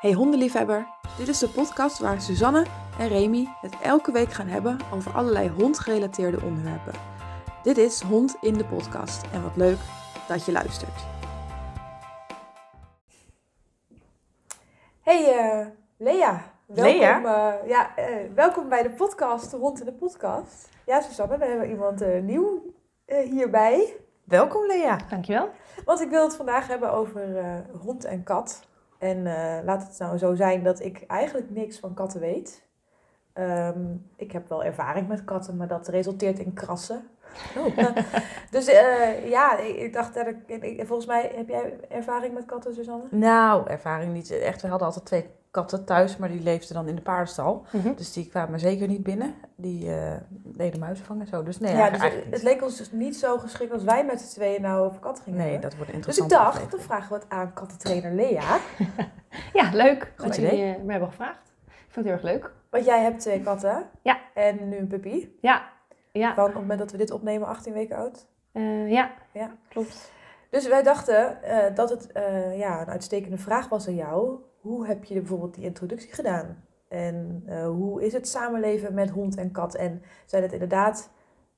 Hey hondenliefhebber, dit is de podcast waar Suzanne en Remy het elke week gaan hebben over allerlei hondgerelateerde onderwerpen. Dit is Hond in de podcast en wat leuk dat je luistert. Hey uh, Lea, welkom, Lea? uh, ja, uh, welkom bij de podcast Hond in de podcast. Ja Suzanne, we hebben iemand nieuw hierbij. Welkom Lea. Dankjewel. Want ik wil het vandaag hebben over hond en kat. En uh, laat het nou zo zijn dat ik eigenlijk niks van katten weet. Um, ik heb wel ervaring met katten, maar dat resulteert in krassen. Oh. dus uh, ja, ik, ik dacht dat ik, ik, Volgens mij heb jij ervaring met katten, Suzanne? Nou, ervaring niet. Echt, we hadden altijd twee katten thuis, maar die leefden dan in de paardenstal. Mm -hmm. Dus die kwamen zeker niet binnen. Die uh, deden muizen vangen en zo. Dus nee, ja, dus het, het leek ons dus niet zo geschikt als wij met z'n tweeën nou over katten gingen Nee, hebben. dat wordt Dus interessant. ik dacht, dan vragen we het aan kattentrainer Lea. ja, leuk. Goed dat idee. jullie me hebben gevraagd. Ik vind het heel erg leuk. Want jij hebt twee katten. Ja. En nu een puppy. Ja. ja. Van op het moment dat we dit opnemen, 18 weken oud. Uh, ja. ja, klopt. Dus wij dachten uh, dat het ja, een uitstekende vraag was aan jou. Hoe heb je bijvoorbeeld die introductie gedaan? En uh, hoe is het samenleven met hond en kat? En zijn het inderdaad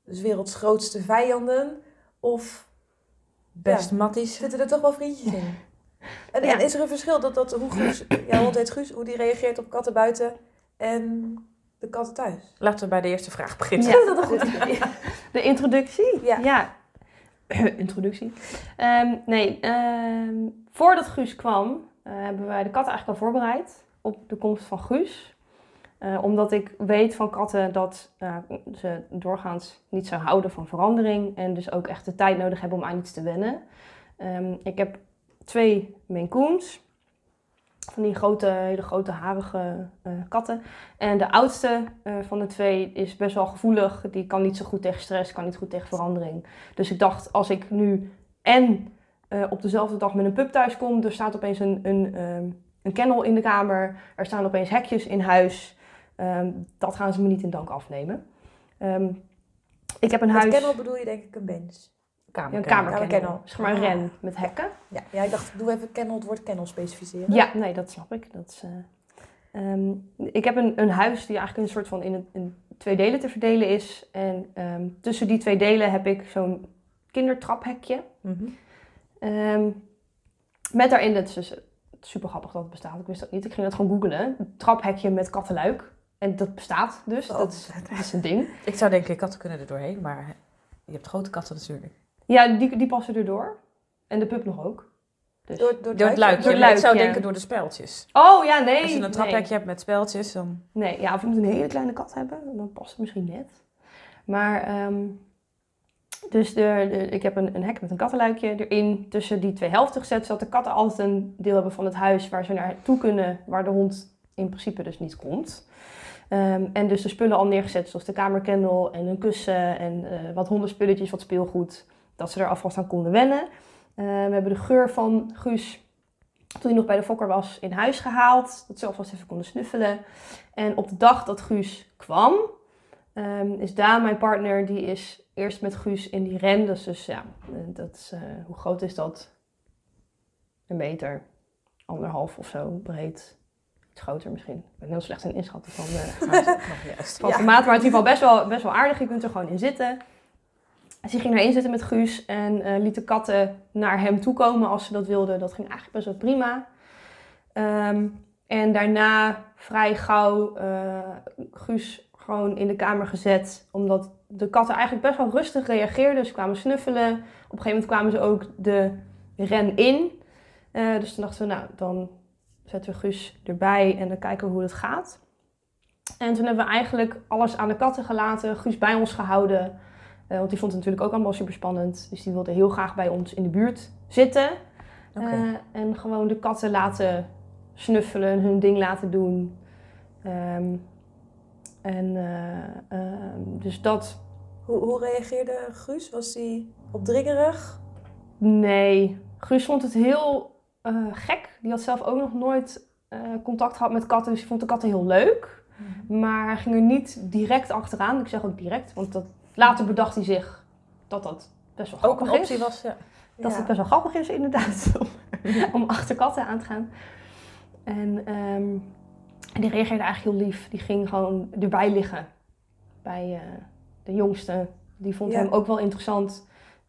de werelds grootste vijanden? Of best ja, matties? Zitten er toch wel vriendjes in? En, Ja. en is er een verschil dat, dat hoe Guus, jouw hond heet Guus, hoe die reageert op katten buiten en de katten thuis? Laten we bij de eerste vraag beginnen. Ja, dat is een goed idee. De introductie? Ja. ja. introductie. Um, nee, um, voordat Guus kwam, hebben wij de katten eigenlijk al voorbereid op de komst van Guus. Uh, omdat ik weet van katten dat uh, ze doorgaans niet zo houden van verandering en dus ook echt de tijd nodig hebben om aan iets te wennen. Um, ik heb twee Maine van die grote, hele grote harige katten. En de oudste van de twee is best wel gevoelig. Die kan niet zo goed tegen stress, kan niet goed tegen verandering. Dus ik dacht, als ik nu en uh, op dezelfde dag met een pup thuis kom, er staat opeens een, een, um, een kennel in de kamer, er staan opeens hekjes in huis. Um, dat gaan ze me niet in dank afnemen. Um, ik heb een met huis. kennel bedoel je denk ik een bench. Ja, een kamerkennel. kamerkennel. Zeg maar een Ah. ren met hekken. Ja, ja, ik dacht, doe even kennel, het woord kennel specificeren. Ja, nee, dat snap ik. Dat is, uh, um, ik heb een, een huis die eigenlijk een soort van in, in twee delen te verdelen is. En tussen die twee delen heb ik zo'n kindertraphekje. Mm -hmm. Um, met daarin, dat is dus super grappig dat het bestaat. Ik wist dat niet. Ik ging dat gewoon googlen. Een traphekje met kattenluik. En dat bestaat dus. Oh, dat, is, dat is een ding. Ik zou denken, katten kunnen er doorheen, maar je hebt grote katten natuurlijk. Ja, die, die passen erdoor. En de pup nog ook. Dus. Door, door, Door het luikje. Door het Maar ik zou denken door de speltjes. Oh ja, nee. Als je een nee. traphekje hebt met speltjes, dan... Nee, ja, of je moet een hele kleine kat hebben, dan past het misschien net. Maar, um, dus de, ik heb een, een hek met een kattenluikje erin tussen die twee helften gezet, zodat de katten altijd een deel hebben van het huis waar ze naartoe kunnen, waar de hond in principe dus niet komt. Um, en dus de spullen al neergezet, zoals de kamerkendel en een kussen en uh, wat hondenspulletjes, wat speelgoed, dat ze er alvast aan konden wennen. Uh, we hebben de geur van Guus toen hij nog bij de fokker was, in huis gehaald. Dat ze alvast even konden snuffelen. En op de dag dat Guus kwam, um, is Daan, mijn partner, die is eerst met Guus in die ren. Dus, dus ja, dat is, uh, hoe groot is dat? Een meter, anderhalf of zo breed. Iets groter misschien. Ik ben heel slecht in inschatten van, uh, van Ja. formaat. Maar het is in ieder geval best wel, best wel aardig. Je kunt er gewoon in zitten. Dus die ging erin zitten met Guus en uh, liet de katten naar hem toe komen als ze dat wilden. Dat ging eigenlijk best wel prima. Um, en daarna vrij gauw Guus gewoon in de kamer gezet. Omdat de katten eigenlijk best wel rustig reageerden. Ze kwamen snuffelen. Op een gegeven moment kwamen ze ook de ren in. Uh, dus toen dachten we, nou, dan zetten we Guus erbij en dan kijken we hoe het gaat. En toen hebben we eigenlijk alles aan de katten gelaten. Guus bij ons gehouden. Uh, want die vond het natuurlijk ook allemaal super spannend. Dus die wilde heel graag bij ons in de buurt zitten. Okay. Uh, en gewoon de katten laten snuffelen, hun ding laten doen. Um, en uh, dus dat. Hoe, hoe reageerde Guus? Was hij opdringerig? Nee, Guus vond het heel uh, gek. Die had zelf ook nog nooit contact gehad met katten. Dus hij vond de katten heel leuk. Mm. Maar hij ging er niet direct achteraan. Ik zeg ook direct, want dat Later bedacht hij zich dat dat best wel Ook grappig een optie is. was, ja. Dat Ja. het best wel grappig is inderdaad om, om achter katten aan te gaan. En ehm, die reageerde eigenlijk heel lief. Die ging gewoon erbij liggen bij uh, de jongste. Die vond Ja. hem ook wel interessant.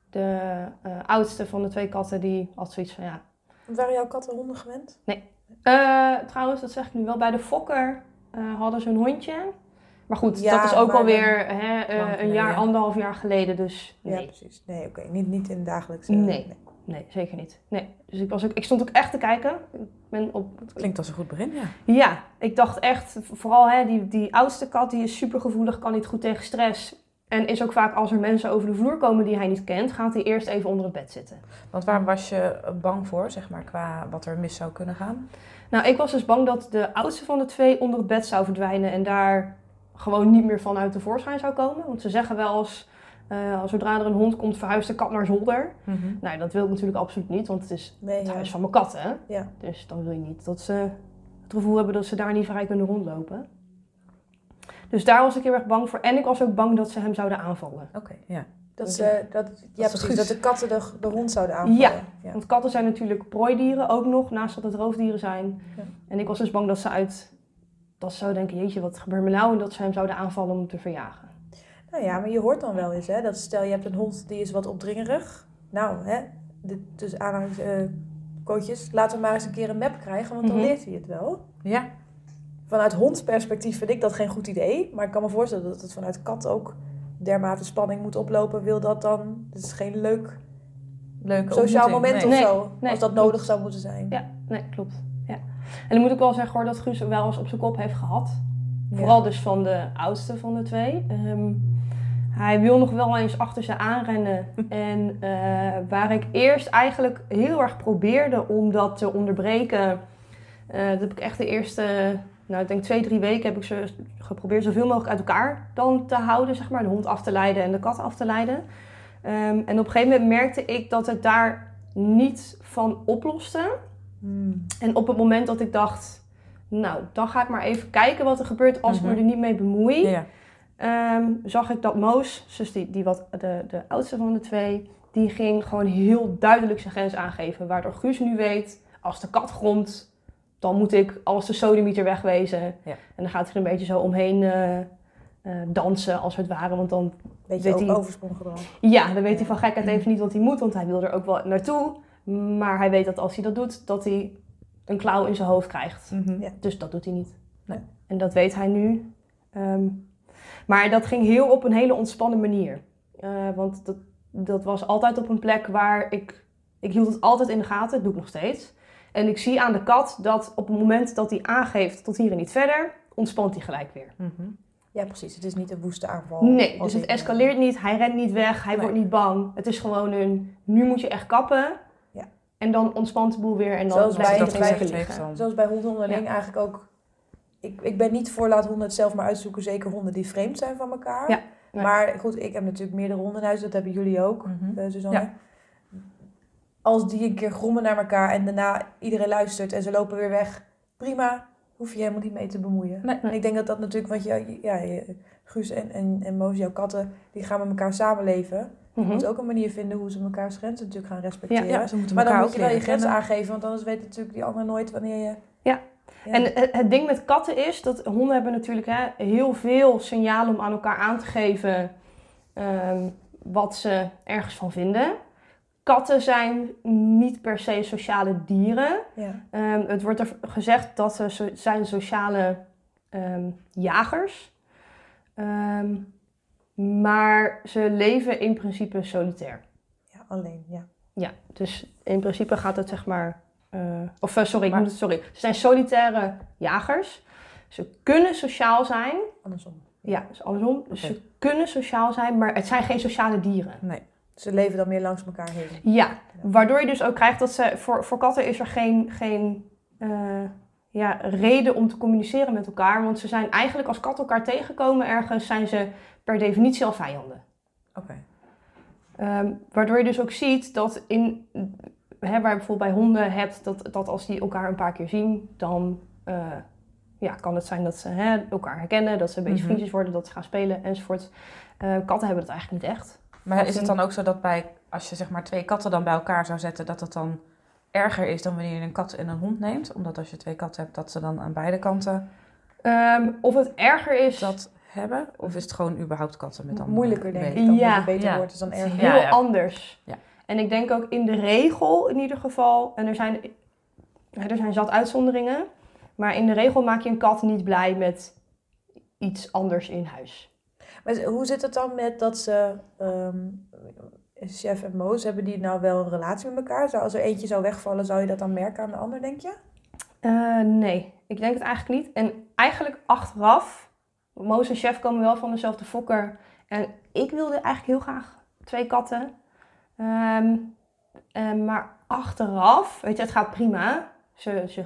De eh, oudste van de twee katten, die had zoiets van ja. Waren jouw katten honden gewend? Eh, trouwens, dat zeg ik nu wel. Bij de Fokker eh, hadden ze een hondje. Maar goed, Ja, dat is ook alweer hè, eh, een jaar, anderhalf jaar geleden. Dus Ja, nee, precies. Nee, oké. Niet, niet in dagelijkse... Nee. nee, zeker niet. Nee. Dus ik, was ook, ik stond ook echt te kijken. Ik ben op, Klinkt als een goed begin, ja. Ja, ik dacht echt, vooral hè, die, die oudste kat, die is super gevoelig, kan niet goed tegen stress. En is ook vaak als er mensen over de vloer komen die hij niet kent, gaat hij eerst even onder het bed zitten. Want waar was je bang voor, zeg maar, qua wat er mis zou kunnen gaan? Nou, ik was dus bang dat de oudste van de twee onder het bed zou verdwijnen en daar gewoon niet meer van uit tevoorschijn zou komen. Want ze zeggen wel eens, eh, zodra er een hond komt, verhuist de kat naar zolder. Nou, dat wil ik natuurlijk absoluut niet, want het is Nee, het ja. huis van mijn kat, hè. Ja. Dus dan wil je niet dat ze het gevoel hebben dat ze daar niet vrij kunnen rondlopen. Dus daar was ik heel erg bang voor. En ik was ook bang dat ze hem zouden aanvallen. Oké, ja. Dat, ze, dat, ja, is precies. Dat de katten de, de hond zouden aanvallen. Ja. ja. Want katten zijn natuurlijk prooidieren ook nog, naast dat het roofdieren zijn. Ja. En ik was dus bang dat ze uit... Dat ze zouden denken, jeetje, wat gebeurt me nou? En dat ze hem zouden aanvallen om te verjagen. Nou ja, maar je hoort dan wel eens, hè. Dat stel, je hebt een hond die is wat opdringerig. Nou, hè. Dus aanhalingscoaches. laten we maar eens een keer een map krijgen, want dan Mhm. leert hij het wel. Ja, Vanuit hondsperspectief vind ik dat geen goed idee. Maar ik kan me voorstellen dat het vanuit kat ook dermate spanning moet oplopen. Wil dat dan... Het is geen leuk leuke sociaal moment Nee. of Nee, zo. nee, als dat klopt. nodig zou moeten zijn. Ja, nee, klopt. Ja. En dan moet ik wel zeggen hoor, dat Guus wel eens op zijn kop heeft gehad. Ja. Vooral dus van de oudste van de twee. Ehm, hij wil nog wel eens achter ze aanrennen. en eh, waar ik eerst eigenlijk heel erg probeerde om dat te onderbreken. eh, dat heb ik echt de eerste, nou ik denk twee, drie weken heb ik ze geprobeerd zoveel mogelijk uit elkaar dan te houden. Zeg maar, de hond af te leiden en de kat af te leiden. Ehm, en op een gegeven moment merkte ik dat het daar niet van oploste. Hmm. En op het moment dat ik dacht, nou, dan ga ik maar even kijken wat er gebeurt als ik Mhm. me er niet mee bemoei. Ja. Ehm, zag ik dat Moos, zus die, die wat de, de oudste van de twee, die ging gewoon heel duidelijk zijn grens aangeven. Waardoor Guus nu weet, als de kat gromt, dan moet ik als de sodemieter wegwezen. Ja. En dan gaat hij er een beetje zo omheen eh, eh, dansen, als het ware. Want dan, Beetje Weet hij- overspronggedrag. ja, dan weet hij van gekheid even niet wat hij moet, want hij wil er ook wel naartoe. Maar hij weet dat als hij dat doet, dat hij een klauw in zijn hoofd krijgt. Mhm. Ja. Dus dat doet hij niet. Nee. En dat weet hij nu. Ehm, maar dat ging heel op een hele ontspannen manier. Eh, want dat, dat was altijd op een plek waar ik... Ik hield het altijd in de gaten, dat doe ik nog steeds. En ik zie aan de kat dat op het moment dat hij aangeeft tot hier en niet verder... ontspant hij gelijk weer. Mhm. Ja, precies. Het is niet een woeste aanval. Nee, dus het eh, escaleert niet. Hij rent niet weg. Hij Nee. wordt niet bang. Het is gewoon een... Nu moet je echt kappen. Ja. En dan ontspant de boel weer. En dan Zoals blijft bij- er bij- liggen. Zoals bij honden onderling eigenlijk ook. Ik, ik ben niet voor laat honden het zelf maar uitzoeken. Zeker honden die vreemd zijn van elkaar. Ja, nee. Maar goed, ik heb natuurlijk meerdere honden in huis. Dat hebben jullie ook, eh, Suzanne. Ja. Als die een keer grommen naar elkaar en daarna iedereen luistert en ze lopen weer weg. Prima, hoef je helemaal niet mee te bemoeien. Nee. En ik denk dat dat natuurlijk, want je, ja, je- Guus en, en, en Moos, jouw katten, die gaan met elkaar samenleven. Je Mhm. moet ook een manier vinden hoe ze elkaars grenzen natuurlijk gaan respecteren. Ja, ze moeten Maar dan moet je wel je grens aangeven, want anders weet natuurlijk die ander nooit wanneer je... Ja. En het, het ding met katten is dat honden hebben natuurlijk hè, heel veel signalen om aan elkaar aan te geven ehm, wat ze ergens van vinden. Katten zijn niet per se sociale dieren. ja. Ehm, het wordt er gezegd dat ze so- zijn sociale ehm, jagers. Ehm, maar ze leven in principe solitair. ja, alleen, ja. Ja, dus in principe gaat het zeg maar. Eh, of eh, sorry, ik moet sorry. Ze zijn solitaire jagers. Ze kunnen sociaal zijn. Andersom. Ja, dus andersom. Ze kunnen sociaal zijn, maar het zijn geen sociale dieren. Nee. Ze leven dan meer langs elkaar heen. Ja, waardoor je dus ook krijgt dat ze. Voor, voor katten is er geen, geen eh, ja, reden om te communiceren met elkaar. Want ze zijn eigenlijk als katten elkaar tegenkomen ergens, zijn ze per definitie al vijanden. Oké. Ehm, waardoor je dus ook ziet dat in, hè, waar je bijvoorbeeld bij honden hebt, dat, dat als die elkaar een paar keer zien, dan eh, ja, kan het zijn dat ze hè, elkaar herkennen, dat ze een beetje Mhm. vriendjes worden, dat ze gaan spelen enzovoort. Eh, katten hebben dat eigenlijk niet echt. Maar Als is het dan ook zo dat bij, als je zeg maar twee katten dan bij elkaar zou zetten, dat het dan erger is dan wanneer je een kat en een hond neemt? Omdat als je twee katten hebt, dat ze dan aan beide kanten Ehm, of het erger is... dat hebben? Of is het gewoon überhaupt katten met andere Moeilijker denk ik dan Ja, beter ja. wordt is dan erger. heel Ja, ja. anders. Ja. En ik denk ook in de regel in ieder geval, en er zijn, er zijn zat uitzonderingen, maar in de regel maak je een kat niet blij met iets anders in huis. Maar hoe zit het dan met dat ze, ehm, Chef en Moos, hebben die nou wel een relatie met elkaar? Zou, als er eentje zou wegvallen, zou je dat dan merken aan de ander, denk je? Eh, nee, ik denk het eigenlijk niet. En eigenlijk achteraf, Moos en Chef komen wel van dezelfde fokker. En ik wilde eigenlijk heel graag twee katten. Ehm, eh, maar achteraf, weet je, het gaat prima. Ze, ze,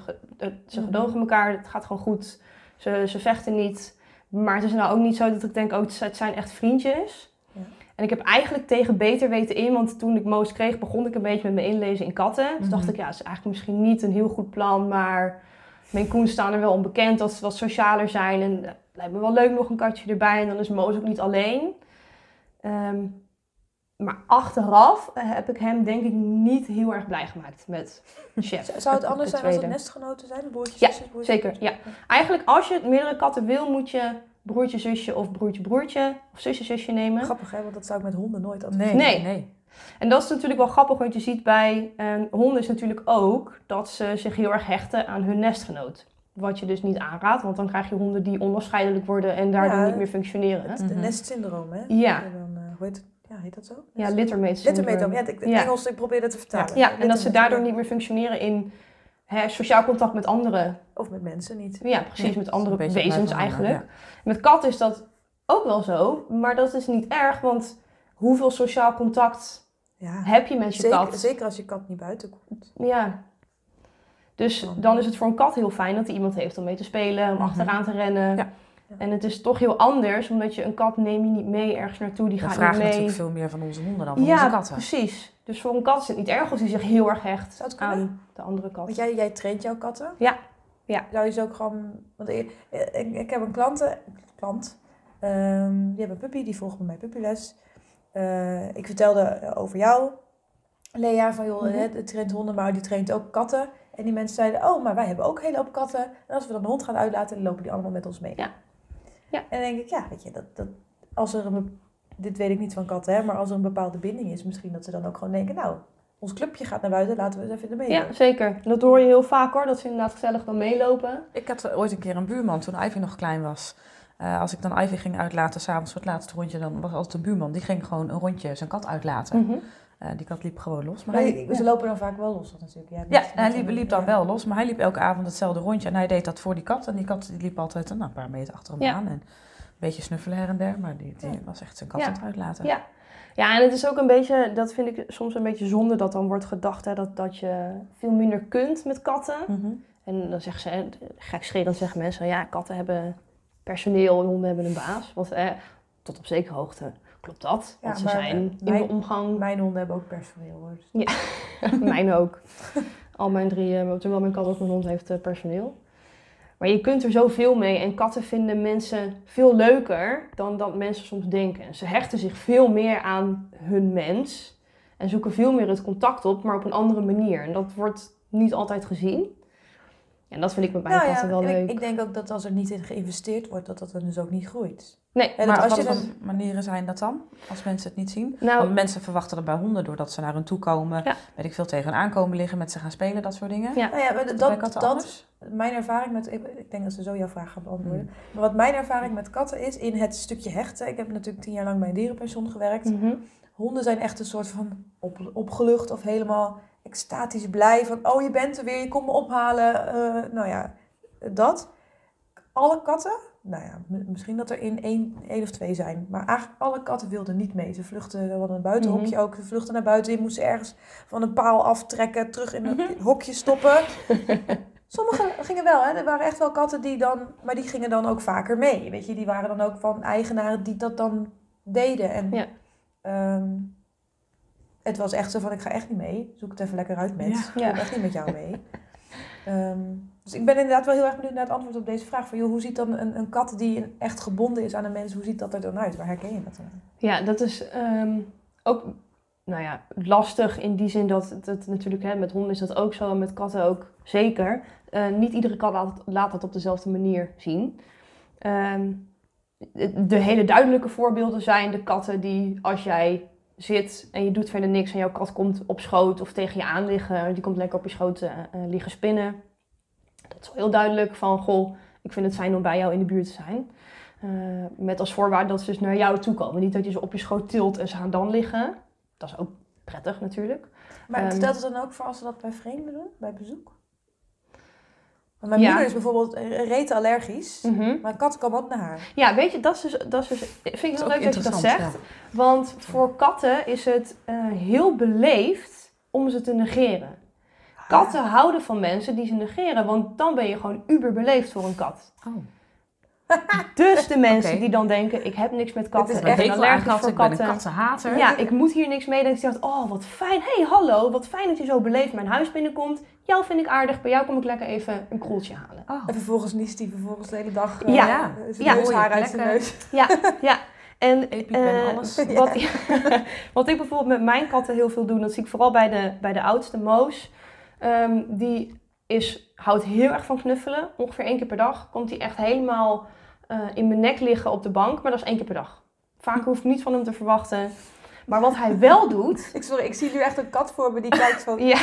ze Mhm. gedogen elkaar, het gaat gewoon goed. Ze, ze vechten niet. Maar het is nou ook niet zo dat ik denk, oh, het zijn echt vriendjes. Ja. En ik heb eigenlijk tegen beter weten in, want toen ik Moos kreeg, begon ik een beetje met mijn inlezen in katten. Dus Mhm. dacht ik, ja, het is eigenlijk misschien niet een heel goed plan, maar mijn koens staan er wel onbekend dat ze wat socialer zijn. En het lijkt me wel leuk nog een katje erbij. En dan is Moos ook niet alleen. Ehm, maar achteraf eh, heb ik hem denk ik niet heel erg blij gemaakt met Chef. Zou het anders de zijn als het nestgenoten zijn? Broertjes, Ja, zusjes, broertjes, Zeker, ja. Eigenlijk als je meerdere katten wil, moet je broertje, zusje of broertje, broertje of zusje, zusje nemen. Grappig hè, want dat zou ik met honden nooit Nee, adviseren. Nee. nee. nee. En dat is natuurlijk wel grappig, want je ziet bij eh, honden is natuurlijk ook dat ze zich heel erg hechten aan hun nestgenoot. Wat je dus niet aanraadt, want dan krijg je honden die onafscheidelijk worden en daardoor Ja. niet meer functioneren. Het Mhm. nestsyndroom hè? Ja. En dan, eh, hoe heet het? Ja, heet dat zo? Ja. Littermate, ja, Ja. Engels, ik probeer dat te vertalen. Ja, en dat ze daardoor niet meer functioneren in hè, sociaal contact met anderen. Of met mensen niet. Ja, precies, met andere wezens eigenlijk. Met katten is dat ook wel zo, maar dat is niet erg, want hoeveel sociaal contact Ja. heb je met je Zeker, kat? zeker als je kat niet buiten komt. Ja. Dus dan is het voor een kat heel fijn dat hij iemand heeft om mee te spelen, om Mhm. achteraan te rennen. Ja. En het is toch heel anders, omdat je een kat neem je niet mee ergens naartoe, die We gaat vragen niet mee. natuurlijk veel meer van onze honden dan van ja, onze katten. precies. Dus voor een kat is het niet erg als hij zich heel erg hecht aan de andere kat. Want jij, jij traint jouw katten? Ja. Ja. Zou je ze ook gewoon... Want ik, ik, ik heb een klanten, klant, ehm, die hebben een puppy, die volgt bij mij puppyles. Eh, ik vertelde over jou, Lea, van joh, hè, de traint honden, maar die traint ook katten. En die mensen zeiden, oh, maar wij hebben ook een hele hoop katten. En als we dan de hond gaan uitlaten, dan lopen die allemaal met ons mee. Ja. Ja. En dan denk ik, ja, weet je, dat, dat, als er een... Dit weet ik niet van katten, hè, maar als er een bepaalde binding is, misschien dat ze dan ook gewoon denken, nou, ons clubje gaat naar buiten, laten we eens even ermee. Ja, zeker. Dat hoor je heel vaak hoor, dat ze inderdaad gezellig dan meelopen. Ik had ooit een keer een buurman toen Ivy nog klein was. Eh, als ik dan Ivy ging uitlaten, s'avonds voor het laatste rondje, dan was altijd een buurman. Die ging gewoon een rondje zijn kat uitlaten. Mhm. Eh, die kat liep gewoon los. Maar hij, ze lopen dan vaak wel los natuurlijk. Ja, hij liep, liep dan wel los, maar hij liep elke avond hetzelfde rondje. En hij deed dat voor die kat. En die kat die liep altijd nou, een paar meter achter hem Ja. aan. En een beetje snuffelen her en der. Maar die, die was echt zijn kat aan het uitlaten. Ja. Ja, en het is ook een beetje, dat vind ik soms een beetje zonde dat dan wordt gedacht hè, dat, dat je veel minder kunt met katten. Mhm. En dan zeggen ze, hè, gekscherend zeggen mensen, ja, katten hebben personeel en honden hebben een baas. Want eh, tot op zekere hoogte klopt dat. Ja, Want ze zijn in mijn- de omgang, Mijn honden hebben ook personeel hoor. Dus- mijn ook. Al mijn drie, zowel mijn kat als mijn hond heeft eh, personeel. Maar je kunt er zoveel mee en katten vinden mensen veel leuker dan dat mensen soms denken. Ze hechten zich veel meer aan hun mens en zoeken veel meer het contact op, maar op een andere manier. En dat wordt niet altijd gezien. En dat vind ik met mijn Nou ja, wel leuk. ik, ik denk ook dat als er niet in geïnvesteerd wordt, dat dat dan dus ook niet groeit. nee, En Maar als je dan- manieren zijn dat dan? Als mensen het niet zien? nou, Want mensen verwachten dat bij honden doordat ze naar hun toe komen. Ja. Weet ik veel, tegen hun aankomen liggen, met ze gaan spelen, dat soort dingen. Ja. Nou ja, maar dat, dat, mijn ervaring met, ik, ik denk dat ze zo jouw vraag gaan beantwoorden. Hmm. Maar wat mijn ervaring met katten is, in het stukje hechten. Ik heb natuurlijk tien jaar lang bij een dierenpension gewerkt. mhm. Honden zijn echt een soort van op, opgelucht of helemaal extatisch blij. Van, oh je bent er weer, je komt me ophalen. Eh, nou ja, dat. Alle katten, nou ja, misschien dat er in één, één of twee zijn. Maar eigenlijk alle katten wilden niet mee. Ze vluchten, we hadden een buitenhokje Mhm. ook. Ze vluchten naar buiten. Je moest ze ergens van een paal aftrekken, terug in Mhm. een hokje stoppen. Sommige gingen wel, hè. Er waren echt wel katten die dan... Maar die gingen dan ook vaker mee, weet je. Die waren dan ook van eigenaren die dat dan deden. En Ja. ehm, het was echt zo van, ik ga echt niet mee. Zoek het even lekker uit, mens. Ja. Ik kom echt niet met jou mee. Ehm, dus ik ben inderdaad wel heel erg benieuwd naar het antwoord op deze vraag. Van, joh, hoe ziet dan een, een kat die echt gebonden is aan een mens, hoe ziet dat er dan uit? Waar herken je dat dan? Ja, dat is ehm, ook nou ja, lastig in die zin dat het, natuurlijk, hè, met honden is dat ook zo en met katten ook zeker. Eh, niet iedere kat laat, laat dat op dezelfde manier zien. Ehm, de hele duidelijke voorbeelden zijn de katten die als jij zit en je doet verder niks en jouw kat komt op schoot of tegen je aan liggen, die komt lekker op je schoot uh, liggen spinnen. Dat is wel heel duidelijk van, goh, ik vind het fijn om bij jou in de buurt te zijn. Uh, met als voorwaarde dat ze dus naar jou toe komen. Niet dat je ze op je schoot tilt en ze gaan dan liggen. Dat is ook prettig natuurlijk. Maar um, stelt het dan ook voor als ze dat bij vreemden doen, bij bezoek? Want mijn ja. moeder is bijvoorbeeld rete allergisch, mm -hmm. maar katten komen ook naar haar. Ja, weet je, dat is dus, dat is dus vind ik heel leuk dat je dat zegt. Ja. Want voor katten is het uh, heel beleefd om ze te negeren. Katten houden van mensen die ze negeren, want dan ben je gewoon uber beleefd voor een kat. Oh. Dus de mensen okay. die dan denken, ik heb niks met katten, ik ben allergisch voor katten. Ik ben een kattenhater. Ja, ik moet hier niks mee. Dan denk ik, oh wat fijn, hey hallo, wat fijn dat je zo beleefd mijn huis binnenkomt. Jou vind ik aardig, bij jou kom ik lekker even een kroeltje halen. Oh. En vervolgens niest hij vervolgens de hele dag uh, ja. ja. zijn ja. neushaar uit zijn neus. Ja, ja. En uh, alles. Wat, wat ik bijvoorbeeld met mijn katten heel veel doe, dat zie ik vooral bij de, bij de oudste Moos. Um, die is, houdt heel erg van knuffelen. Ongeveer één keer per dag komt hij echt helemaal uh, in mijn nek liggen op de bank. Maar dat is één keer per dag. Vaak hoef ik niet van hem te verwachten. Maar wat hij wel doet... Ik, sorry, ik zie nu echt een kat voor me die kijkt van... ja.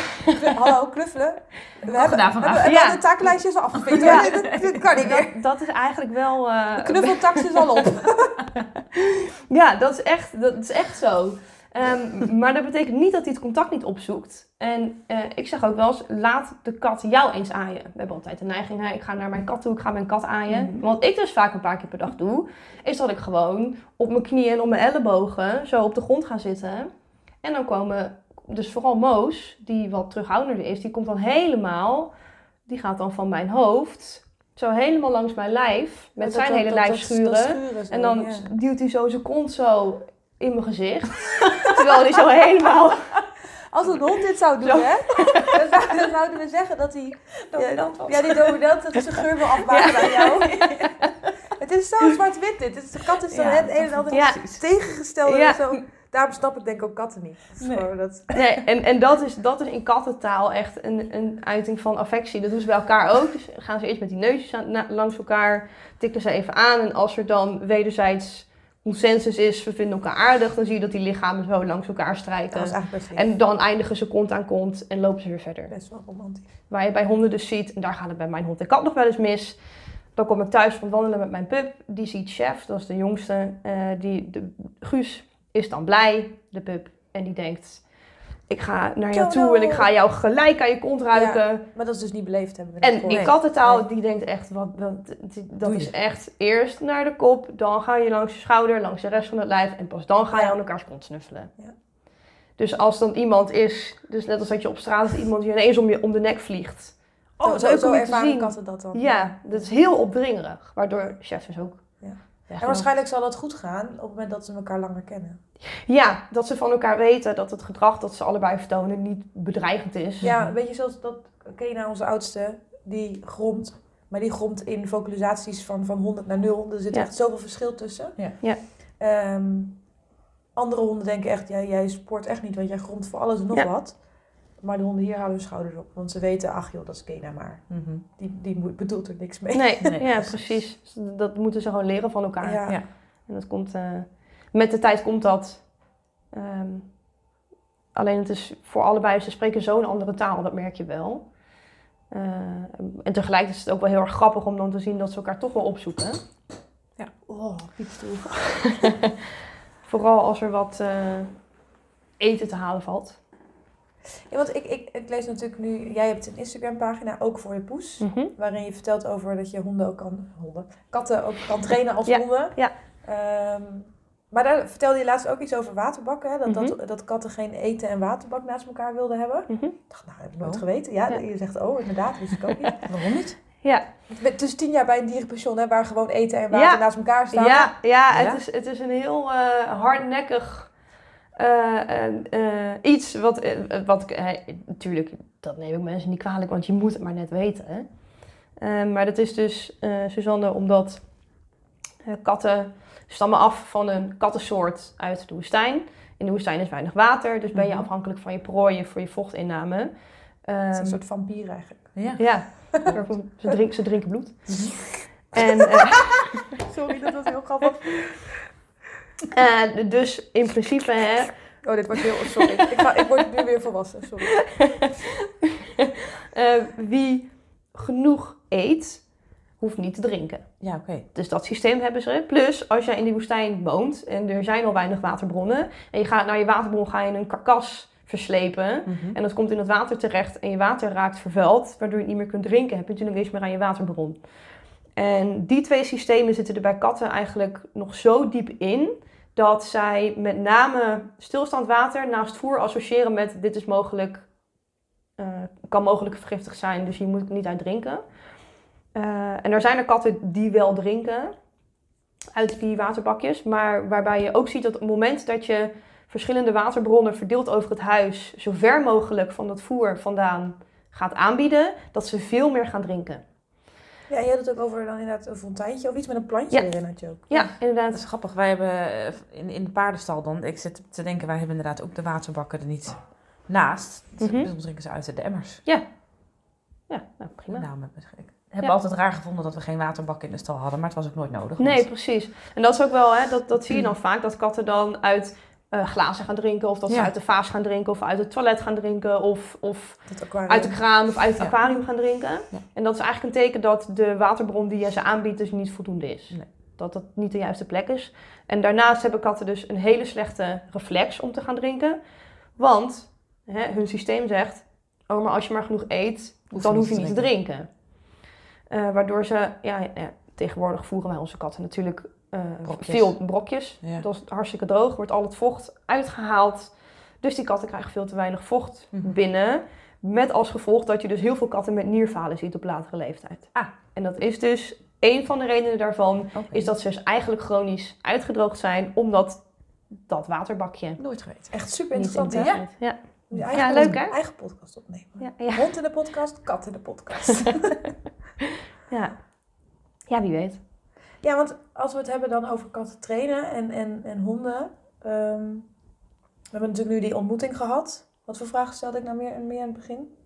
Hallo, knuffelen. We hebben, daar vandaag. Hebben, ja. de taaklijstjes afgevinkt. Ja. Dat, dat, kan niet meer. Dat, dat is eigenlijk wel... Uh, de knuffeltax is al op. ja, dat is echt, dat is echt zo. Um, maar dat betekent niet dat hij het contact niet opzoekt. En uh, ik zeg ook wel eens, laat de kat jou eens aaien. We hebben altijd de neiging, hè, ik ga naar mijn kat toe, ik ga mijn kat aaien. Mm. Wat ik dus vaak een paar keer per dag doe, is dat ik gewoon op mijn knieën en op mijn ellebogen zo op de grond ga zitten. En dan komen, dus vooral Moos, die wat terughoudender is, die komt dan helemaal, die gaat dan van mijn hoofd zo helemaal langs mijn lijf, met zijn dat, hele dat, lijf schuren. schuren zo, en dan ja. duwt hij zo zijn kont zo in mijn gezicht. Terwijl hij zo helemaal... Als een hond dit zou doen, hè? Dan, zouden we zeggen dat hij... Dominant was. Ja, die dominant, dat zijn geur wil afmaken ja. aan jou. Het is zo zwart-wit dit. Is, de kat is dan ja, het een en ander ja. tegengestelde. Ja. Zo. Daarom snap ik denk ik ook katten niet. Nee. Dat... nee, en, en dat, is, dat is in kattentaal echt een, een uiting van affectie. Dat doen ze bij elkaar ook. Dus gaan ze eerst met die neusjes aan, langs elkaar, tikken ze even aan. En als er dan wederzijds consensus is, we vinden elkaar aardig, dan zie je dat die lichamen zo langs elkaar strijken. En dan eindigen ze kont aan kont en lopen ze weer verder. Best wel romantisch. Waar je bij honden dus ziet, en daar gaat het bij mijn hond en kat nog wel eens mis. Dan kom ik thuis van wandelen met mijn pup. Die ziet Chef, dat is de jongste. Uh, die, de, Guus is dan blij, de pup. En die denkt, ik ga naar jou toe en ik ga jou gelijk aan je kont ruiken. Ja, maar dat is dus niet beleefd hebben. En in nee. kattentaal, nee. die denkt echt, wat, dat is echt eerst naar de kop, dan ga je langs je schouder, langs de rest van het lijf en pas dan ga je aan elkaars kont snuffelen. Ja. Dus als dan iemand is, dus net als dat je op straat is, iemand die ineens om je om de nek vliegt. Oh, zo, zo, zo ervaren katten dat dan. Ja, dat is heel opdringerig, waardoor chef dus ook en waarschijnlijk zal dat goed gaan op het moment dat ze elkaar langer kennen. Ja, dat ze van elkaar weten dat het gedrag dat ze allebei vertonen niet bedreigend is. Ja, weet je, zoals dat ken je naar onze oudste, die gromt. Maar die gromt in vocalisaties van, van 100 naar 0. Er zit ja. echt zoveel verschil tussen. Ja. ja. Um, andere honden denken echt, ja, jij sport echt niet, want jij gromt voor alles en nog ja. wat. Maar de honden hier houden hun schouders op. Want ze weten, ach joh, dat is Kena maar. Mm -hmm. Die, die bedoelt er niks mee. Nee, nee ja, precies. Dat moeten ze gewoon leren van elkaar. Ja. ja. En dat komt, uh, met de tijd komt dat. Um, alleen het is voor allebei, ze spreken zo'n andere taal, dat merk je wel. Uh, en tegelijk is het ook wel heel erg grappig om dan te zien dat ze elkaar toch wel opzoeken. Ja. Oh, piepstoel. Vooral als er wat uh, eten te halen valt. Ja, want ik, ik, ik lees natuurlijk nu, jij hebt een Instagram pagina, ook voor je poes. Mm -hmm. Waarin je vertelt over dat je honden ook kan, honden, katten ook kan trainen als ja, honden. Ja. Um, maar daar vertelde je laatst ook iets over waterbakken. Hè? Dat, mm -hmm. dat, dat katten geen eten en waterbak naast elkaar wilden hebben. Mm -hmm. Ik dacht, nou, heb ik nooit oh. geweten. Ja, ja, je zegt, oh, inderdaad, wist ik ook niet. Waarom niet? Ja. Dus tien jaar bij een dierenpension, hè, waar gewoon eten en water ja. naast elkaar staan. Ja, ja, Het, is, het is een heel uh, hardnekkig uh, uh, iets wat, wat natuurlijk, dat neem ik mensen niet kwalijk, want je moet het maar net weten. maar dat is dus, Suzanne, omdat katten stammen af van een kattensoort uit de woestijn. In de woestijn is weinig water, dus ben je Mhm. afhankelijk van je prooi voor je vochtinname. Het is Ehm, een soort vampier eigenlijk. Ja. Ja, ze, drink, ze drinken bloed. En, eh, Sorry, dat was heel grappig. Eh, dus in principe, hè, Oh, dit wordt heel... Sorry. Ik, ga, ik word nu weer volwassen, sorry. eh, wie genoeg eet, hoeft niet te drinken. Ja, oké. Dus dat systeem hebben ze. Plus, als jij in die woestijn woont en er zijn al weinig waterbronnen. En je gaat naar je waterbron ga je een karkas verslepen. Mhm. En dat komt in het water terecht en je water raakt vervuild. Waardoor je het niet meer kunt drinken. Heb je natuurlijk niks meer aan je waterbron. En die twee systemen zitten er bij katten eigenlijk nog zo diep in. Dat zij met name stilstaand water naast voer associëren met dit is mogelijk, eh, kan mogelijk vergiftigd zijn, dus hier moet ik niet uit drinken. Eh, en er zijn er katten die wel drinken uit die waterbakjes, maar waarbij je ook ziet dat op het moment dat je verschillende waterbronnen verdeeld over het huis zo ver mogelijk van dat voer vandaan gaat aanbieden, dat ze veel meer gaan drinken. Ja, en jij had het ook over dan inderdaad een fonteintje of iets met een plantje Ja. erin had je ook. Ja, Dat inderdaad. is grappig. Wij hebben eh, in, in de paardenstal dan, ik zit te denken, wij hebben inderdaad ook de waterbakken er niet naast. Dus Mhm. Soms drinken ze uit de emmers. Ja, nou, prima. Nou, met- ik heb Ja. altijd raar gevonden dat we geen waterbak in de stal hadden, maar het was ook nooit nodig. want- Nee, precies. En dat is ook wel, hè, dat, dat zie je dan vaak, dat katten dan uit eh, glazen gaan drinken, of dat ze uit de vaas gaan drinken, of uit het toilet gaan drinken, of, of uit de kraan of uit het Ja. aquarium gaan drinken. Ja. En dat is eigenlijk een teken dat de waterbron die je ze aanbiedt dus niet voldoende is. Nee. Dat dat niet de juiste plek is. En daarnaast hebben katten dus een hele slechte reflex om te gaan drinken. Want hè, hun systeem zegt, oh maar als je maar genoeg eet, Hoef dan je hoef je niet te drinken. Eh, waardoor ze, ja, ja, tegenwoordig voeren wij onze katten natuurlijk eh, Brokjes. veel brokjes. Ja. Dat is hartstikke droog, wordt al het vocht uitgehaald. Dus die katten krijgen veel te weinig vocht Mhm. binnen. Met als gevolg dat je dus heel veel katten met nierfalen ziet op latere leeftijd. Ah. En dat is dus een van de redenen daarvan, is dat ze dus eigenlijk chronisch uitgedroogd zijn, omdat dat waterbakje nooit geweten. Echt super interessant, hè? Ja. Ja, eigenlijk leuk, een hè? eigen podcast opnemen. Ja, ja, Hond in de podcast, kat in de podcast. ja. ja, wie weet. ja, want als we het hebben dan over katten trainen en, en, en honden. ehm, we hebben natuurlijk nu die ontmoeting gehad. Wat voor vragen stelde ik nou meer, meer in het begin?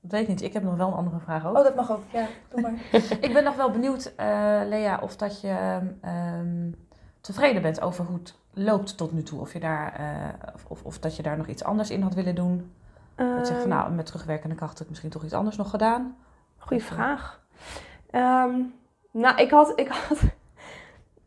Dat weet ik niet. Ik heb nog wel een andere vraag ook. Oh, dat mag ook. Ja, doe maar. Ik ben nog wel benieuwd, eh, Lea, of dat je ehm, tevreden bent over hoe het loopt tot nu toe. Of, je daar, eh, of, of, of dat je daar nog iets anders in had willen doen. Dat je zegt van nou, met terugwerkende kracht heb ik misschien toch iets anders nog gedaan. Goeie vraag. Ehm, nou, ik had, ik had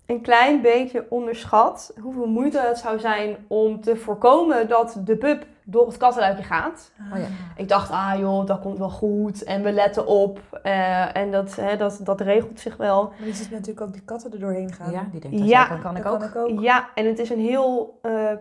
een klein beetje onderschat hoeveel moeite het zou zijn om te voorkomen dat de pup door het kattenluikje gaat. Oh ja. Ik dacht, ah joh, dat komt wel goed en we letten op eh, en dat, hè, dat, dat regelt zich wel. Maar je ziet natuurlijk ook die katten er doorheen gaan. Ja, die denkt dat Ja. ja, kan, ik dat ook. kan ik ook. Ja, en het is een heel eh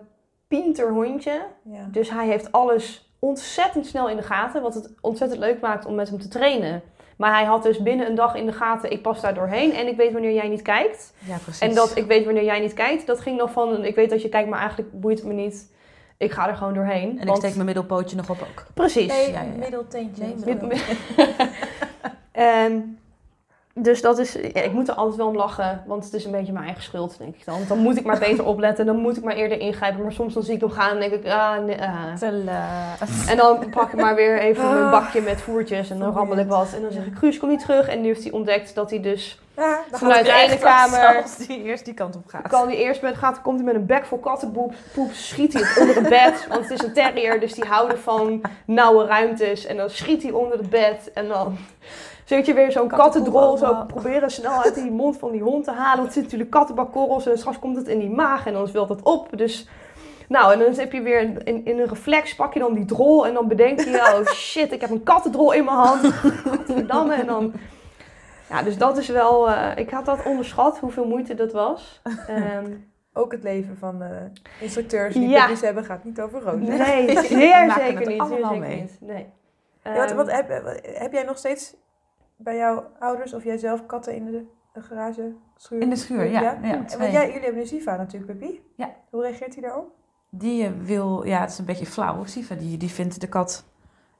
pinter hondje. Ja. Dus hij heeft alles ontzettend snel in de gaten. Wat het ontzettend leuk maakt om met hem te trainen. Maar hij had dus binnen een dag in de gaten, ik pas daar doorheen en ik weet wanneer jij niet kijkt. Ja, precies. En dat ik weet wanneer jij niet kijkt, dat ging nog van, ik weet dat je kijkt, maar eigenlijk boeit het me niet. Ik ga er gewoon doorheen. En ik steek mijn middelpootje nog op ook. Precies. Nee, Ja, ja, ja. middelteentje. Nee, Mid- middel- mid- dus dat is, ja, ik moet er altijd wel om lachen, want het is een beetje mijn eigen schuld, denk ik dan. Dan moet ik maar beter opletten, dan moet ik maar eerder ingrijpen. Maar soms dan zie ik hem gaan en denk ik, ah, nee, ah. En dan pak ik maar weer even mijn bakje met voertjes en dan rammel ik wat. En dan zeg ik, Guus, kom niet terug. En nu heeft hij ontdekt dat hij dus, Ja, dan Vanuit de ene kamer Als die eerst die kant op gaat. kan hij eerst met, gaat, komt hij met een bek vol kattenpoep, poep, schiet hij het onder het bed. Want het is een terrier, dus die houden van nauwe ruimtes. En dan schiet hij onder het bed en dan... Zit je weer zo'n kattendrol zo proberen snel uit die mond van die hond te halen. Want er zitten natuurlijk kattenbakkorrels en straks komt het in die maag en dan wilt het op. Dus nou, en dan heb je weer in, in een reflex pak je dan die drol en dan bedenk je, oh shit, ik heb een kattendrol in mijn hand. Godverdamme. En dan, ja, dus dat is wel, eh, ik had dat onderschat, hoeveel moeite dat was. Ehm, Ook het leven van eh, instructeurs die Ja. hebben gaat niet over rood. nee, zeer zeker het niet. Allemaal zeker mee. niet. Nee. Ja, wat, Ehm, wat, heb, heb jij nog steeds bij jouw ouders of jij zelf katten in de, de garage schuur? In de schuur, ja. ja, En want jij, jullie hebben een Siva natuurlijk, Puppy. Ja. Hoe reageert hij daarop? Die eh, wil, ja, het is een beetje flauw. Siva, die, die vindt de kat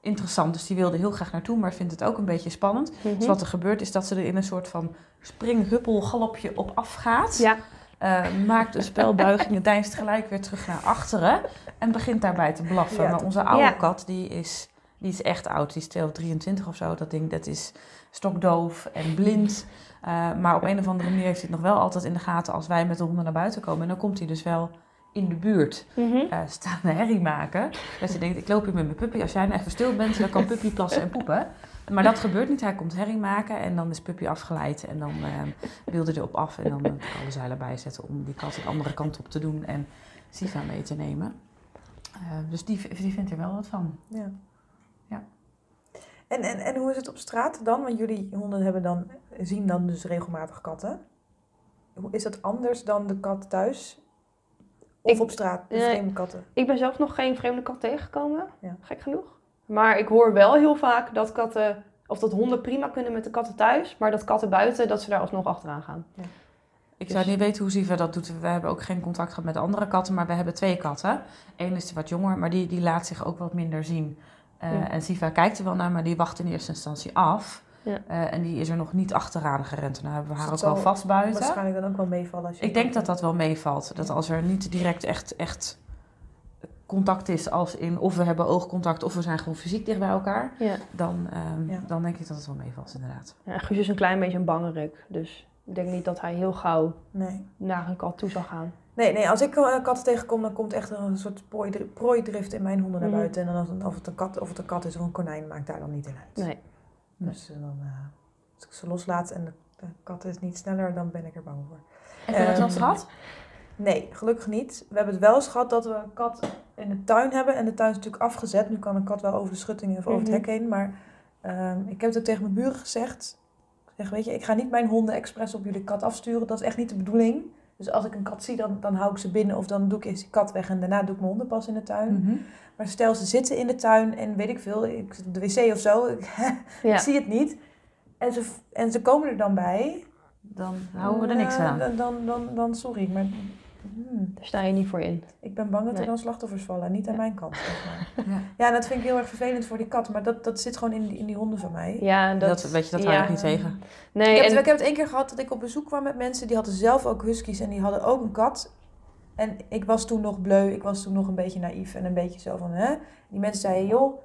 interessant. Dus die wilde heel graag naartoe, maar vindt het ook een beetje spannend. mhm. Dus wat er gebeurt is dat ze er in een soort van springhuppel galopje op afgaat. Ja, eh, maakt een spelbuiging en deinst gelijk weer terug naar achteren. En begint daarbij te blaffen. Ja, maar onze oude Ja. kat, die is, die is echt oud. Die is 2 of 23 of zo. Dat ding, dat is stokdoof en blind. Eh, maar op een of andere manier heeft hij het nog wel altijd in de gaten als wij met de honden naar buiten komen. En dan komt hij dus wel in de buurt Mhm. eh staande herrie maken. Dus hij denkt, ik loop hier met mijn puppy. Als jij nou even stil bent, dan kan puppy plassen en poepen. Maar dat gebeurt niet. Hij komt herrie maken en dan is puppy afgeleid. En dan eh wilde hij erop af en dan moet ik alle zeilen bijzetten om die kat de andere kant op te doen en Siva mee te nemen. Dus die, die vindt er wel wat van. Ja. Ja. En, en, en hoe is het op straat dan? Want jullie honden hebben dan, zien dan dus regelmatig katten. Hoe is dat anders dan de kat thuis? Of Ik- op straat, de Nee. vreemde katten? Ik ben zelf nog geen vreemde kat tegengekomen. Ja. Gek genoeg. Maar ik hoor wel heel vaak dat katten, of dat honden prima kunnen met de katten thuis. Maar dat katten buiten, dat ze daar alsnog achteraan gaan. Ik Dus- zou niet weten hoe Siva dat doet. We hebben ook geen contact gehad met andere katten, maar we hebben twee katten. Eén is wat jonger, maar die, die laat zich ook wat minder zien. Eh, Ja. En Siva kijkt er wel naar, maar die wacht in eerste instantie af. Ja. Eh, en die is er nog niet achteraan gerend. En dan hebben we Dus haar ook wel vast buiten. Waarschijnlijk dan ook wel meevallen. Als je Ik denk dat dat wel meevalt. Dat als er niet direct echt, echt contact is, als in of we hebben oogcontact of we zijn gewoon fysiek dicht bij elkaar, Ja. dan, ehm, Ja. dan denk ik dat het wel meevalt, inderdaad. ja Guus is een klein beetje een bangerik. Dus ik denk niet dat hij heel gauw Nee. naar een kat toe zal gaan. Nee, nee, als ik eh, katten tegenkom, dan komt echt een soort prooidri- prooidrift in mijn honden naar Mhm. buiten. En dan of, het een kat, of het een kat is of een konijn, maakt daar dan niet in uit. Nee. Dus eh, dan, eh, als ik ze loslaat en de, de kat is niet sneller, dan ben ik er bang voor. Heb je dat wel eens Ehm, gehad? Nee, gelukkig niet. We hebben het wel eens gehad dat we een kat in de tuin hebben. En de tuin is natuurlijk afgezet. Nu kan een kat wel over de schutting of over het Mhm. hek heen. Maar ehm, ik heb het ook tegen mijn buren gezegd. Ik zeg, weet je, ik ga niet mijn honden expres op jullie kat afsturen. Dat is echt niet de bedoeling. Dus als ik een kat zie, dan, dan hou ik ze binnen. Of dan doe ik eerst die kat weg en daarna doe ik mijn honden pas in de tuin. Mhm. Maar stel, ze zitten in de tuin en weet ik veel, ik zit op de wc of zo. Ik, Ja. zie het niet. En ze, en ze komen er dan bij. Dan houden we er niks Nou, aan. Dan, dan, dan, dan sorry, maar hmm, Daar sta je niet voor in. ik ben bang dat er Nee. dan slachtoffers vallen. Niet aan Ja. mijn kant. Zeg maar. Ja. Ja, en dat vind ik heel erg vervelend voor die kat. Maar dat, dat zit gewoon in die, in die honden van mij. Ja, en dat, Dat, weet je, dat ja. hou ik niet tegen. Nee, ik, heb, en, ik heb het één keer gehad dat ik op bezoek kwam met mensen. Die hadden zelf ook huskies en die hadden ook een kat. En ik was toen nog bleu. Ik was toen nog een beetje naïef. En een beetje zo van, hè. Die mensen zeiden, joh,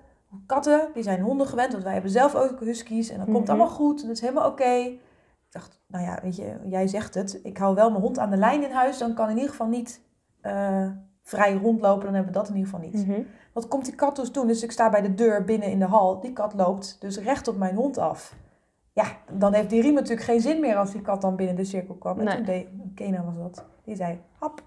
katten, die zijn honden gewend. Want wij hebben zelf ook huskies. En dat komt Mhm. allemaal goed. En dat is helemaal oké. Dacht, nou ja, weet je, jij zegt het. Ik hou wel mijn hond aan de lijn in huis. Dan kan in ieder geval niet eh, vrij rondlopen. Dan hebben we dat in ieder geval niet. Mhm. Wat komt die kat dus doen? Dus ik sta bij de deur binnen in de hal. Die kat loopt dus recht op mijn hond af. Ja, dan heeft die riem natuurlijk geen zin meer als die kat dan binnen de cirkel kwam. En Nee. toen deed, Kena was dat, die zei, hap.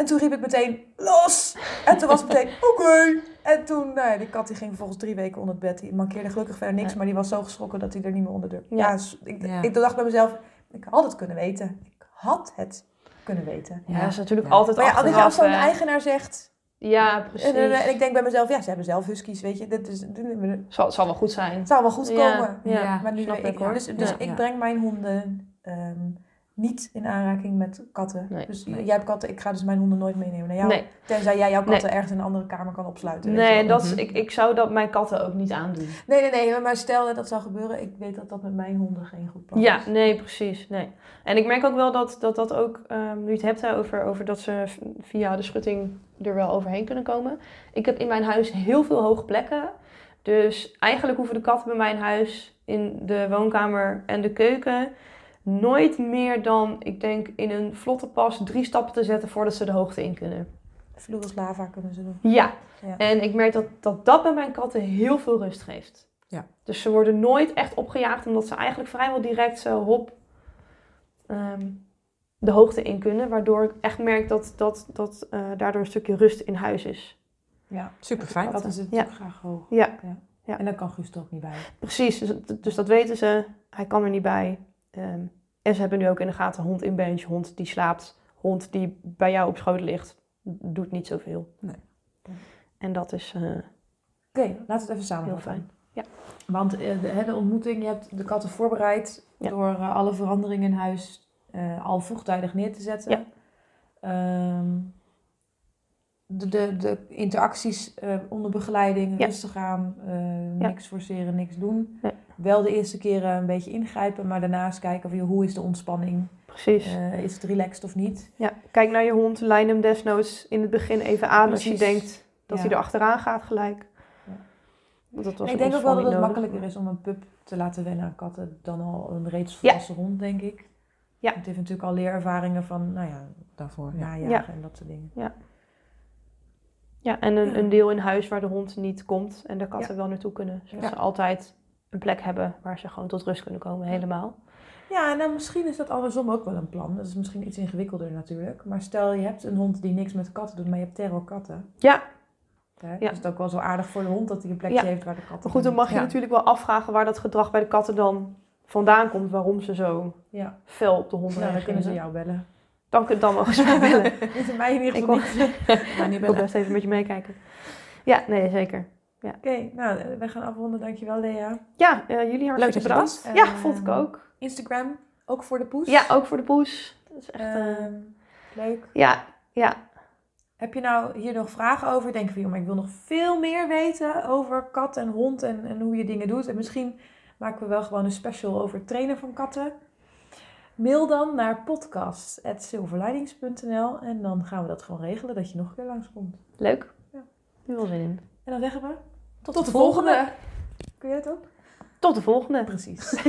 En toen riep ik meteen, los! En toen was het meteen, oké. En toen, nou ja, die kat die ging vervolgens drie weken onder het bed. Die mankeerde gelukkig verder niks, Ja. maar die was zo geschrokken dat hij er niet meer onder durfde. Ja. Ik, Ja. ik dacht bij mezelf, ik had het kunnen weten. Ik had het kunnen weten. ja, dat is natuurlijk altijd Maar ja, als achteraf, als zo'n eigenaar zegt, Ja, precies. en, en- en ik denk bij mezelf, ja, ze hebben zelf huskies, weet je. Dit is, het zal, zal wel goed zijn. zou wel goed komen. ja, maar nu snap ik, hoor. Dus, dus ik breng mijn honden ehm, niet in aanraking met katten. Nee. Dus Nee. jij hebt katten, ik ga dus mijn honden nooit meenemen naar jou. Nee, Tenzij jij jouw katten ergens in een andere kamer kan opsluiten. nee wel. dat is, Mhm. ik, ik zou dat mijn katten ook niet aandoen. nee, nee, nee. Maar stel dat dat zou gebeuren, ik weet dat dat met mijn honden geen goed plan Ja, is. nee, precies. Nee. En ik merk ook wel dat dat, dat ook, ehm, nu je het hebt over, over dat ze via de schutting er wel overheen kunnen komen. Ik heb in mijn huis heel veel hoge plekken. Dus eigenlijk hoeven de katten bij mijn huis in de woonkamer en de keuken nooit meer dan, ik denk, in een vlotte pas drie stappen te zetten voordat ze de hoogte in kunnen. Vloedels lava kunnen ze doen. Ja, Ja. en ik merk dat, dat dat bij mijn katten heel veel rust geeft. Ja. Dus ze worden nooit echt opgejaagd, omdat ze eigenlijk vrijwel direct zo hop ehm, de hoogte in kunnen. Waardoor ik echt merk dat, dat, dat eh, daardoor een stukje rust in huis is. Ja, Super fijn. katten zitten Ja. natuurlijk graag hoog. Ja, Ja. En daar kan Guus er ook niet bij. precies. Dus, dus dat weten ze. Hij kan er niet bij. Ehm, en ze hebben nu ook in de gaten hond in bench, hond die slaapt, hond die bij jou op schoot ligt. Doet niet zoveel. Nee. En dat is eh, Oké, laten we het even heel samenvatten. fijn. Want eh, de, ontmoeting, je hebt de katten voorbereid Ja. door eh, alle veranderingen in huis al vroegtijdig neer te zetten. Ja. Ehm, de, de, de interacties onder begeleiding, Ja. rustig aan, Ja. niks forceren, niks doen. Nee. Wel de eerste keren een beetje ingrijpen, maar daarnaast kijken van hoe is de ontspanning. Precies. Eh, is het relaxed of niet? Ja, kijk naar je hond, lijn hem desnoods in het begin even aan als je denkt dat Ja. hij er achteraan gaat gelijk. Ja. Want dat was ik denk ook wel dat het nodig. makkelijker is om een pup te laten wennen aan katten dan al een reeds volwassen hond, denk ik. Ja. Het heeft natuurlijk al leerervaringen van, nou ja, Daarvoor, ja. najagen en dat soort dingen. Ja, en een, Ja. een deel in huis waar de hond niet komt en de katten Ja. wel naartoe kunnen. Zodat Ja. ze altijd een plek hebben waar ze gewoon tot rust kunnen komen, helemaal. Ja, en dan misschien is dat andersom ook wel een plan. Dat is misschien iets ingewikkelder natuurlijk. Maar stel je hebt een hond die niks met katten doet, maar je hebt terror katten. Ja, Hè? Ja. Is het ook wel zo aardig voor de hond dat hij een plekje Ja. heeft waar de katten maar goed, dan mag je ja. natuurlijk wel afvragen waar dat gedrag bij de katten dan vandaan komt. Waarom ze zo Ja, fel op de hond nou, dan kunnen ze jou bellen. Dan, dan mogen ze mij bellen. Niet mij in ieder Ik geval wil- Ik best even met je meekijken. Ja, nee, zeker. Oké, nou, we gaan afronden. Dankjewel Lea. Ja, eh, jullie Leuk hartstikke dat je bedankt. was. Ja, Ehm, vond ik ook. Instagram, ook voor de poes. Ja, ook voor de poes. Dat is echt... eh, Ehm, leuk. ja, ja. Heb je nou hier nog vragen over? Denk van, joh, maar ik wil nog veel meer weten over kat en hond en, en hoe je dingen doet. En misschien maken we wel gewoon een special over het trainen van katten. Mail dan naar podcast.silverlinings.nl en dan gaan we dat gewoon regelen dat je nog een keer langskomt. Leuk. Ja. Nu wel zin in. En dan zeggen we Tot, tot de volgende. Kun je het ook? Tot de volgende. Precies.